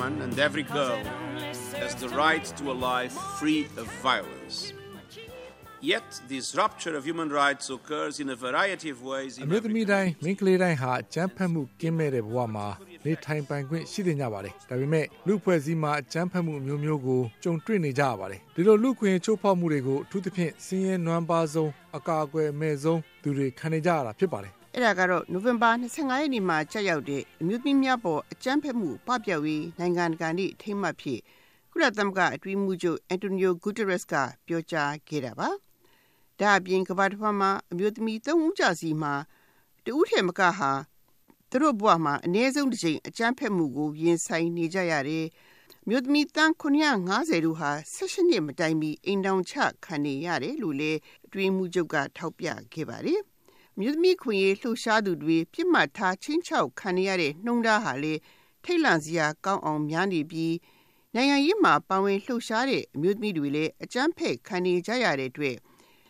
woman and every girl has the right to a life free of violence. Yet, this rupture of human rights occurs in a variety of ways. အမျိုးသမီးတိုင်းမိန်းကလေးတိုင်းဟာအကြမ်းဖက်မှုကင်းမဲ့တဲ့ဘဝမှာနေထိုင်ပိုင်ခွင့်ရှိနေကြပါတယ်။ဒါပေမဲ့လူဖွဲ့စည်းမှာအကြမ်းဖက်မှုအမျိုးမျိုးကိုကြုံတွေ့နေကြရပါတယ်။ဒီလိုလူခွင့်ချိုးဖောက်မှုတွေကိုအထူးသဖြင့်စင်းရဲနွမ်းပါဆုံးအကာအကွယ်မဲ့ဆုံးသူတွေခံနေကြရတာဖြစ်ပါတယ်။ အဲ့ဒါကတော့နိုဝင်ဘာ25ရက်နေ့မှာကြာရောက်တဲ့အမျိုးသမီးများပေါ်အကြမ်းဖက်မှုပပျောက်ရေးနိုင်ငံတကာနေ့အထိမ်းအမှတ်ဖြစ်ကုလသမဂ္ဂအတွင်းမှုချုပ်အန်တိုနီယိုဂူတရက်စ်ကပြောကြားခဲ့တာပါ။ဒါအပြင်ကမ္ဘာတစ်ဖက်မှာအမျိုးသမီး၃ဦးကြာစီမှာတဦးထက်မကဟာသူတို့ဘဝမှာအ ਨੇ ဆုံးတစ်ချိန်အကြမ်းဖက်မှုကိုရင်ဆိုင်နေကြရတယ်။မြို့သမီးတန်း950တို့ဟာ16နှစ်မတိုင်မီအိမ်တောင်ချခံနေရတယ်လို့လေအတွင်းမှုချုပ်ကထောက်ပြခဲ့ပါတယ်။ မြို့သမီးခွင့်ရေးလှုပ်ရှားသူတွေပြစ်မှတ်ထားချင်းချောက်ခံနေရတဲ့နှုံသားဟာလေထိတ်လန့်စရာကောင်းအောင်များနေပြီးနိုင်ငံရေးမှာပါဝင်လှုပ်ရှားတဲ့အမျိုးသမီးတွေလည်းအကြမ်းဖက်ခံနေကြရတဲ့အတွက်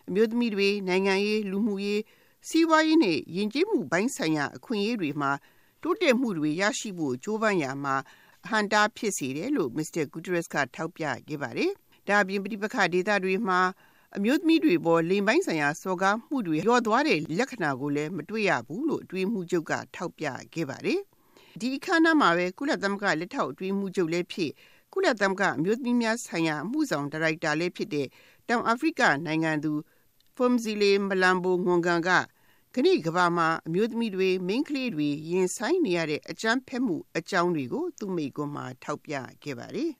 အမျိုးသမီးတွေနိုင်ငံရေးလူမှုရေးစီးပွားရေးနဲ့ယဉ်ကျေးမှုဘိုင်းဆိုင်ရာအခွင့်အရေးတွေမှာတိုးတက်မှုတွေရရှိဖို့ကြိုးပမ်းရာမှာအဟန့်တားဖြစ်စေတယ်လို့ Mr. Guterres ကထောက်ပြခဲ့ပါတယ်။ဒါအပြင်ပဋိပက္ခဒေသတွေမှာ အမျိုးသမီးတွေပေါ်လိမ်ပိုင်းဆိုင်ရာစော်ကားမှုတွေလျော့သွားတဲ့လက္ခဏာကိုလည်းမတွေ့ရဘူးလို့အတွင်းမှုချုပ်ကထောက်ပြခဲ့ပါတယ်။ဒီအခမ်းအနားမှာပဲကုလသမဂ္ဂလက်ထောက်အတွင်းမှုချုပ်လည်းဖြစ်ကုလသမဂ္ဂအမျိုးသမီးများဆိုင်ရာအမှုဆောင်ဒါရိုက်တာလည်းဖြစ်တဲ့တောင်အာဖရိကနိုင်ငံသူ Fumzile Mlambo Ngonganga ခဏိကဘာမှာအမျိုးသမီးတွေမိန်းကလေးတွေရင်ဆိုင်နေရတဲ့အကြမ်းဖက်မှုအကြောင်းတွေကိုသူ့မိကွန်းမှာထောက်ပြခဲ့ပါတယ်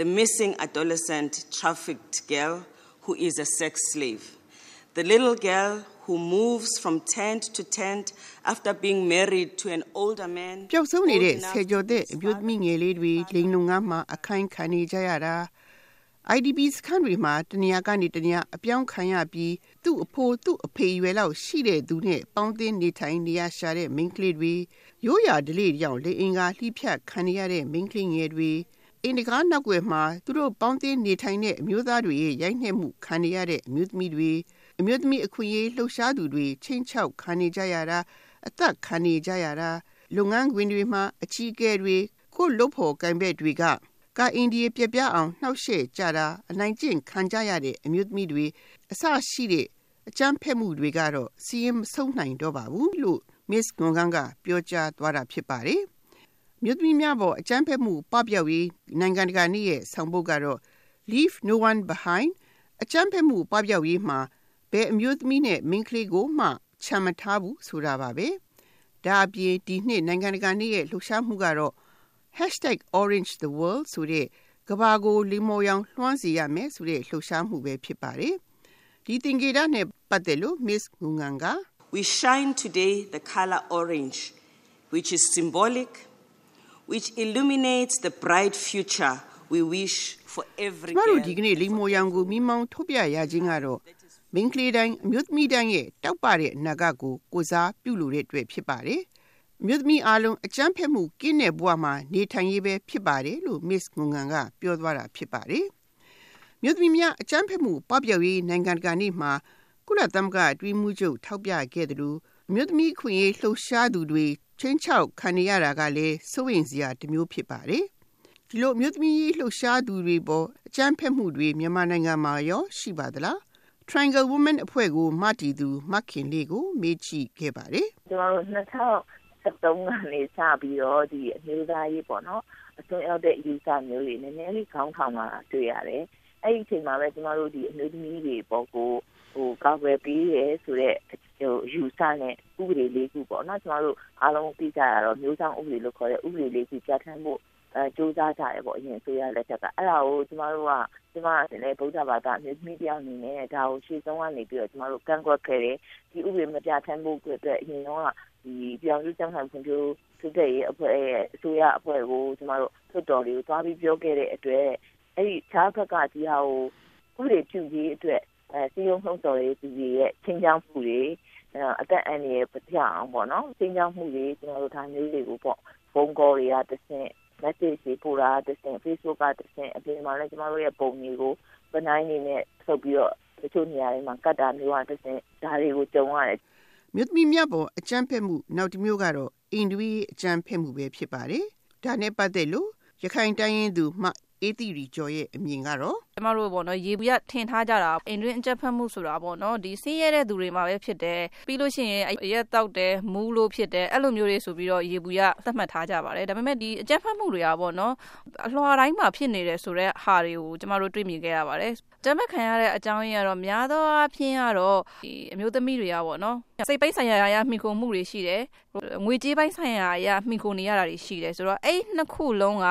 The missing adolescent trafficked girl who is a sex slave. The little girl who moves from tent to tent after being married to an older man. ပျောက်ဆုံးနေတဲ့ old enough ဆယ်ကျော်သက်အမျိုးသမီးငယ်လေးတွေလိန်လုံငန်းမှာအခိုင်ခံနေကြရတာ IDP စခန်းတွေမှာတနေရာကနေတနေရာအပြောင်းခံရပြီးသူ့အဖိုးသူ့အဖေရွယ်လောက်ရှိတဲ့သူနဲ့ပေါင်းသင်းနေထိုင်နေရရှာတဲ့မိန်းကလေးတွေရိုးရာဓလေ့ကြောင့်လေအင်္ဂါလှိဖြတ်ခံနေရတဲ့မိန်းကလေးငယ်တွေ အင်တကားနောက်ွယ်မှာသူတို့ပေါင်းသင်းနေထိုင်တဲ့အမျိုးသားတွေရဲ့ရိုက်နှက်မှုခံနေရတဲ့အမျိုးသမီးတွေအမျိုးသမီးအခွင့်အရေးလှုပ်ရှားသူတွေချင်းချောက်ခံနေကြရတာအသက်ခံနေကြရတာလုပ်ငန်းခွင်တွေမှာအချီးကဲတွေကိုယ်လုပ်ဖို့ကံဘက်တွေကကအိန္ဒိယပြပြအောင်နှောက်ယှက်ကြတာအနိုင်ကျင့်ခံကြရတဲ့အမျိုးသမီးတွေအဆရှိတဲ့အကြမ်းဖက်မှုတွေကတော့စီးရင်မဆုံးနိုင်တော့ပါဘူးလို့ Miss Ngongan ကပြောကြားသွားတာဖြစ်ပါတယ်။ မြို့သမီးများပေါ်အကြမ်းဖက်မှုပပျောက်ရေးနိုင်ငံတကာနေ့ရဲ့ဆောင်ပုဒ်ကတော့ Leave no one behind အကြမ်းဖက်မှုပပျောက်ရေးမှာဘယ်အမျိုးသမီးနဲ့မိန်းကလေးကိုမှချမ်းမထားဘူးဆိုတာပါပဲ။ဒါအပြင်ဒီနှစ်နိုင်ငံတကာနေ့ရဲ့လှုပ်ရှားမှုကတော့ #OrangeTheWorld ဆိုတဲ့ကဘာကိုလီမိုရောင်လွှမ်းစေရမယ်ဆိုတဲ့လှုပ်ရှားမှုပဲဖြစ်ပါတယ်။ဒီသင်္ကေတနဲ့ပတ်သက်လို့ Miss Ngungan က We shine today the color orange, which is symbolic, which illuminates the bright future we wish for every ကျမ girl. တို့ဒီကနေ့လီမိုရောင်ကိုမိမောင်းထုတ်ပြရခြင်းကတော့မိန်းကလေးတိုင်းအမျိုးသမီးတိုင်းရဲ့တောက်ပတဲ့အနာဂတ်ကိုကိုစားပြုလို့တဲ့အတွက်ဖြစ်ပါတယ်။အမျိုးသမီးအားလုံးအကြမ်းဖက်မှုကင်းတဲ့ဘဝမှာနေထိုင်ရေးပဲဖြစ်ပါတယ်လို့ Miss Ngungan ကပြောသွားတာဖြစ်ပါတယ်။မြို့သမီးများအကြမ်းဖက်မှုပပျောက်ရေးနိုင်ငံတကာနေ့မှာကုလသမဂ္ဂအတွင်းမှုချုပ်ထောက်ပြခဲ့တယ်လို့မြို့သမီးခွင့်ရေးလှုပ်ရှားသူတွေ ချင်းချောက်ခံနေရတာကလည်းစိုးရိမ်စရာတစ်မျိုးဖြစ်ပါတယ်။ဒီလိုအမျိုးသမီးရေးလှုပ်ရှားသူတွေပေါ်အကြမ်းဖက်မှုတွေမြန်မာနိုင်ငံမှာရောရှိပါသလား Triangle Women အဖွဲ့ကိုမတည်သူမခင်လေးကိုမေးကြည့်ခဲ့ပါတယ်ကျမတို့2013ကနေစပြီးတော့ဒီအမျိုးသားရေးပေါ့နော်အစွန်းရောက်တဲ့ယူဆမျိုးတွေနည်းနည်းလေးခေါင်းထောင်လာတွေ့ရတယ်အဲ့ဒီအချိန်မှာပဲကျမတို့ဒီအမျိုးသမီးတွေပေါ့ကို ဟိုကောက်ွယ်ပြီးရဲဆိုတော့ဟိုယူဆနဲ့ဥပဒေလေးခုပေါ့နော်ကျမတို့အားလုံးသိကြရတော့မျိုးဆောင်ဥပဒေလို့ခေါ်တဲ့ဥပဒေလေးခုပြဋ္ဌာန်းဖို့အဲစူးစမ်းကြရပေါ့အရင်ဆိုရလက်ထက်ကအဲ့ဒါကိုကျမတို့ကကျမလည်းဗုဒ္ဓဘာသာအမျိုးသမီးတယောက်အနေနဲ့ဒါကိုရှေ့ဆုံးကနေပြီးတော့ကျမတို့ကန့်ကွက်ခဲ့တယ်ဒီဥပဒေမပြဋ္ဌာန်းဖို့အတွက်အရင်တော့ဒီပြောင်းလဲကြောင်းဆောင်ဖွံ့ဖြိုးသူတဲ့ရဲ့အဖွဲ့ရဲ့အစိုးရအဖွဲ့ကိုကျမတို့ထွတ်တော်လေးကိုသွားပြီးပြောခဲ့တဲ့အတွက်အဲ့ဒီခြားဘက်ကဒီဟာကိုဥပဒေပြုရေးအတွက် အဲစီယုံဆုံးတော်ရေးသူတွေရဲ့ချင်းချောင်းမှုတွေအသက်အန္တရာယ်ပျောက်အောင်ပေါ့နော်ချင်းချောင်းမှုတွေကျမတို့ဒါမျိုးတွေကိုပေါ့ဖုန်းကောတွေကတစ်ဆင့် message တွေပို့တာတစ်ဆင့် Facebook ကတစ်ဆင့်အပြင်မှာလည်းကျမတို့ရဲ့ပုံတွေကိုပနိုင်နေနဲ့ထုတ်ပြီးတော့တချို့နေရာတွေမှာကတ်တာမျိုးကတစ်ဆင့်ဒါတွေကိုကြုံရတယ်မြို့သမီးများပေါ်အကြမ်းဖက်မှုနောက်တစ်မျိုးကတော့အင်ဒွေအကြမ်းဖက်မှုပဲဖြစ်ပါတယ်။ဒါနဲ့ပတ်သက်လို့ရခိုင်တိုင်းရင်းသူမှ အေးတီရီကျော်ရဲ့အမြင်ကတော့ကျမတို့ပေါ့နော်ရေဘူးရထင်ထားကြတာအင်ဒရင်းအကြက်ဖက်မှုဆိုတာပေါ့နော်ဒီဆင်းရဲတဲ့သူတွေမှာပဲဖြစ်တယ်ပြီးလို့ရှိရင်ရက်တောက်တယ်မူးလို့ဖြစ်တယ်အဲ့လိုမျိုးတွေဆိုပြီးတော့ရေဘူးရသတ်မှတ်ထားကြပါတယ်ဒါပေမဲ့ဒီအကြက်ဖက်မှုတွေကပေါ့နော်အလွှာတိုင်းမှာဖြစ်နေတယ်ဆိုတော့ဟာတွေကိုကျမတို့တွေ့မြင်ခဲ့ရပါတယ်ကျမခံရတဲ့အကြောင်းရင်းကတော့များသောအားဖြင့်ကတော့ဒီအမျိုးသမီးတွေကပေါ့နော် စိတ်ပိတ်ဆိုင်ရာအရာမှီခိုမှုတွေရှိတယ်ငွေကြေးပိုင်းဆိုင်ရာအရာမှီခိုနေရတာတွေရှိတယ်ဆိုတော့အဲ့နှစ်ခုလုံးက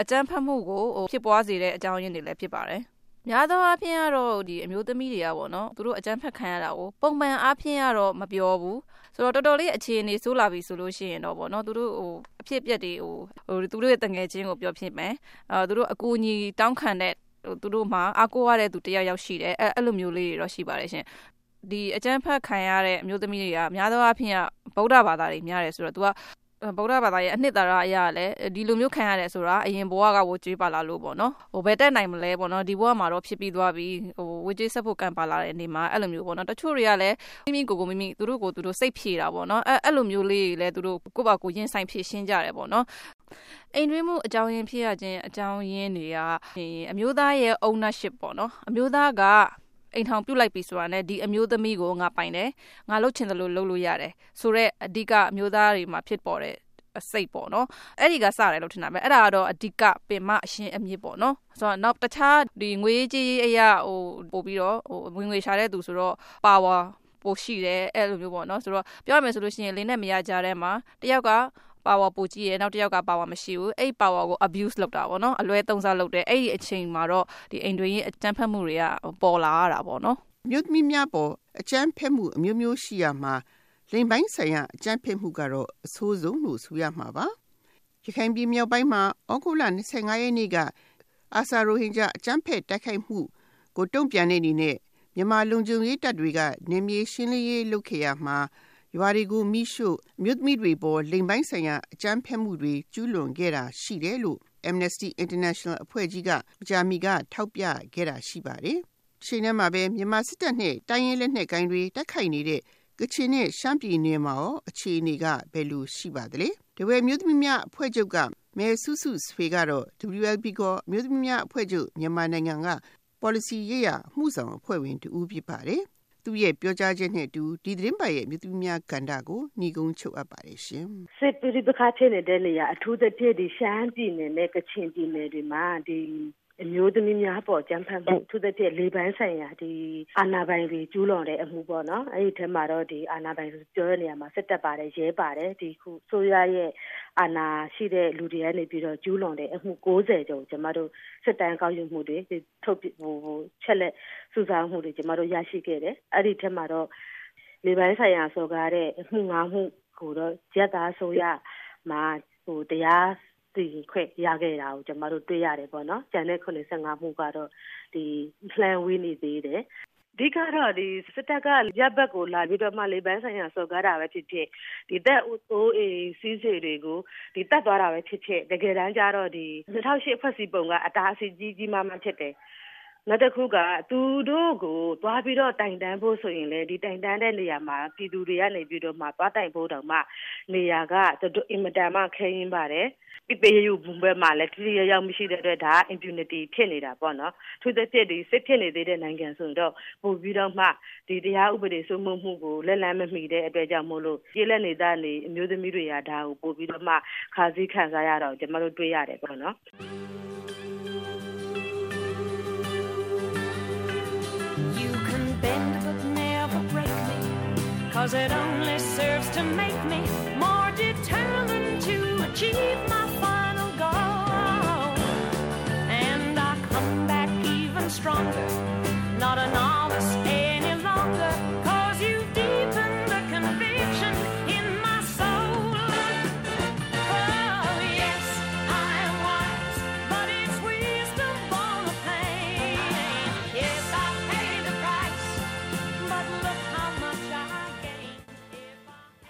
အကြမ်းဖက်မှုကိုဖြစ်ပွားစေတဲ့အကြောင်းရင်းတွေလည်းဖြစ်ပါတယ်များသောအားဖြင့်ကတော့ဒီအမျိုးသမီးတွေကပေါ့နော်သူတို့အကြမ်းဖက်ခံရတာကိုပုံမှန်အားဖြင့်ကတော့မပြောဘူးဆိုတော့တော်တော်လေးအခြေအနေဆိုးလာပြီဆိုလို့ရှိရင်တော့ပေါ့နော်သူတို့ဟိုအဖြစ်အပျက်တွေဟိုဟိုသူတို့ရဲ့တငယ်ချင်းကိုပြောဖြစ်မယ်အဲသူတို့အကူအညီတောင်းခံတဲ့သူတို့မှာအားကိုးရတဲ့သူတယောက်ယောက်ရှိတယ်အဲအဲ့လိုမျိုးလေးတွေတော့ရှိပါတယ်ရှင် ဒီအကျန်းဖတ်ခံရတဲ့အမျိုးသမီးတွေကများသောအားဖြင့်ဗုဒ္ဓဘာသာတွေများတယ်ဆိုတော့ तू ကဗုဒ္ဓဘာသာရဲ့အနှစ်သာရအရာလည်းဒီလိုမျိုးခံရတယ်ဆိုတာအရင်ဘဝကဝကြွေးပါလာလို့ပေါ့နော်ဟိုဘယ်တက်နိုင်မလဲပေါ့နော်ဒီဘဝမှာတော့ဖြစ်ပြီးသွားပြီဟိုဝကြွေးဆက်ဖို့ကံပါလာတဲ့အနေမှာအဲ့လိုမျိုးပေါ့နော်တချို့တွေကလည်းမိမိကိုယ်ကိုမိမိသူတို့ကိုသူတို့စိတ်ဖြေတာပေါ့နော်အဲ့အဲ့လိုမျိုးလေးတွေလည်းသူတို့ကိုယ့်ဘာကိုရင်ဆိုင်ဖြေရှင်းကြတယ်ပေါ့နော်အိမ်တွင်းမှုအကြောင်းရင်းဖြစ်ရခြင်းအကြောင်းရင်းတွေကအမျိုးသားရဲ့ ownership ပေါ့နော်အမျိုးသားက အိမ်ထောင်ပြုတ်လိုက်ပြီဆိုတာနဲ့ဒီအမျိုးသမီးကိုငါပိုင်တယ်ငါလှုပ်ချင်တယ်လို့လှုပ်လို့ရတယ်ဆိုတော့အဓိကအမျိုးသားတွေမှာဖြစ်ပေါ်တဲ့စိတ်ပေါ့နော်အဲ့ဒီကစတယ်လို့ထင်တာပဲအဲ့ဒါကတော့အဓိကပင်မအရှင်အမြစ်ပေါ့နော်ဆိုတော့နောက်တခြားဒီငွေကြီးအရာဟိုပို့ပြီးတော့ဟိုဝင်ငွေရှာတဲ့သူဆိုတော့ power ပိုရှိတယ်အဲ့လိုမျိုးပေါ့နော်ဆိုတော့ပြောရမယ်ဆိုလို့ရှိရင်လင်းနဲ့မရကြတဲ့မှာတယောက်က power ပိုကြီးရယ်နောက်တစ်ယောက်က power မရှိဘူးအဲ့ power ကို abuse လုပ်တာပေါ့နော်အလွဲသုံးစားလုပ်တယ်အဲ့ဒီအချိန်မှာတော့ဒီအိမ်တွင်းရဲ့အကြမ်းဖက်မှုတွေကပေါ်လာရတာပေါ့နော်မြို့သမီးများပေါ်အကြမ်းဖက်မှုအမျိုးမျိုးရှိရမှာလိမ်ပိုင်းဆိုင်ရာအကြမ်းဖက်မှုကတော့အဆိုးဆုံးလို့ဆိုရမှာပါရခိုင်ပြည်မြောက်ပိုင်းမှာဩဂုတ်လ25ရက်နေ့ကအာဆာရိုဟင်ဂျာအကြမ်းဖက်တိုက်ခိုက်မှုကိုတုံ့ပြန်တဲ့အနေနဲ့မြန်မာလုံခြုံရေးတပ်တွေကနေမြေရှင်းလင်းရေးလုပ်ခဲ့ရမှာ ရွာတွေကိုမိရှို့မြို့သမီးတွေပေါ်လိမ်ပိုင်းဆိုင်ရာအကြမ်းဖက်မှုတွေကျူးလွန်ခဲ့တာရှိတယ်လို့ Amnesty International အဖွဲ့ကြီးကကြာမီကထောက်ပြခဲ့တာရှိပါတယ်။ချိန်ထဲမှာပဲမြန်မာစစ်တပ်နဲ့တိုင်းရင်းလက်နက်ကိုင်းတွေတိုက်ခိုက်နေတဲ့ကချင်နဲ့ရှမ်းပြည်နယ်မှာရောအခြေအနေကဘယ်လိုရှိပါသလဲ။တဝဲမြို့သမီးများအဖွဲ့ချုပ်ကမဲဆုစုဆွေကတော့ WLB ကမြို့သမီးများအဖွဲ့ချုပ်မြန်မာနိုင်ငံက policy ရေးရမှုဆောင်အဖွဲ့ဝင်တူဖြစ်ပါတယ်။ သူ့ရဲ့ပြောကြားချက်နဲ့အတူဒီသတင်းပတ်ရဲ့မြသူများကန္တာကိုညီကုန်းချုပ်အပ်ပါတယ်ရှင်စစ်ပရိပခါဖြစ်နေတဲ့နေရာအထူးသဖြင့်ဒီရှမ်းပြည်နယ်နဲ့ကချင်ပြည်နယ်တွေမှာဒီ အမျိုးသမီးများပေါ်ကြမ်းဖက်မှုသူတဲ့လေပိုင်းဆိုင်ရာဒီအာနာပိုင်တွေကျူးလွန်တဲ့အမှုပေါ့နော်အဲ့ဒီထဲမှာတော့ဒီအာနာပိုင်ပြောတဲ့နေရာမှာစစ်တပ်ပါတယ်ရဲပါတယ်ဒီခုဆိုရရဲ့အာနာရှိတဲ့လူတွေကနေပြီးတော့ကျူးလွန်တဲ့အမှု60ကျော်ကျွန်မတို့စစ်တမ်းကောက်ယူမှုတွေထုတ်ဟိုချက်လက်စုဆောင်းမှုတွေကျွန်မတို့ရရှိခဲ့တယ်အဲ့ဒီထဲမှာတော့လေပိုင်းဆိုင်ရာဆိုကားတဲ့အမှု၅မှုကိုတော့ရက်သားဆိုရမှာဟိုတရား တည်ခွင့်ရခဲ့တာကိုကျွန်တော်တို့တွေ့ရတယ်ပေါ့နော်။ကျန်တဲ့85မှုကတော့ဒီ plan ဝေးနေသေးတယ်။ဒီကတော့ဒီစစ်တပ်ကရပ်ဘက်ကိုလာပြီးတော့မှလေပန်းဆိုင်ရာစော်ကားတာပဲဖြစ်ဖြစ်ဒီတက် OA စီးစေတွေကိုဒီတက်သွားတာပဲဖြစ်ဖြစ်တကယ်တမ်းကျတော့ဒီ2008ဖွဲ့စည်းပုံကအတားအဆီးကြီးကြီးမားမားဖြစ်တယ်နောက်တစ်ခုကသူတို့ကိုသွားပြီးတော့တိုင်တန်းဖို့ဆိုရင်လေဒီတိုင်တန်းတဲ့နေရာမှာပြည်သူတွေကနေပြီးတော့မှသွားတိုင်ဖို့တောင်မှနေရာကတော်တော်အင်မတန်မှခဲရင်းပါတယ် ပြပေးယူဘုံဘက်မှာလည်းတိတိကျကျမရှိတဲ့အတွက်ဒါ impunity ဖြစ်နေတာပေါ့နော်သူသက်ဖြစ်ဒီစစ်ဖြစ်နေသေးတဲ့နိုင်ငံဆိုတော့ပို့ပြီးတော့မှဒီတရားဥပဒေစိုးမိုးမှုကိုလက်လန်းမမီတဲ့အတွက်ကြောင့်မို့လို့ပြည်လက်နေသားနေအမျိုးသမီးတွေကဒါကိုပို့ပြီးတော့မှခါစည်းခံစားရတော့ကျွန်တော်တို့တွေ့ရတယ်ပေါ့နော် Cause it only serves to make me more determined to achieve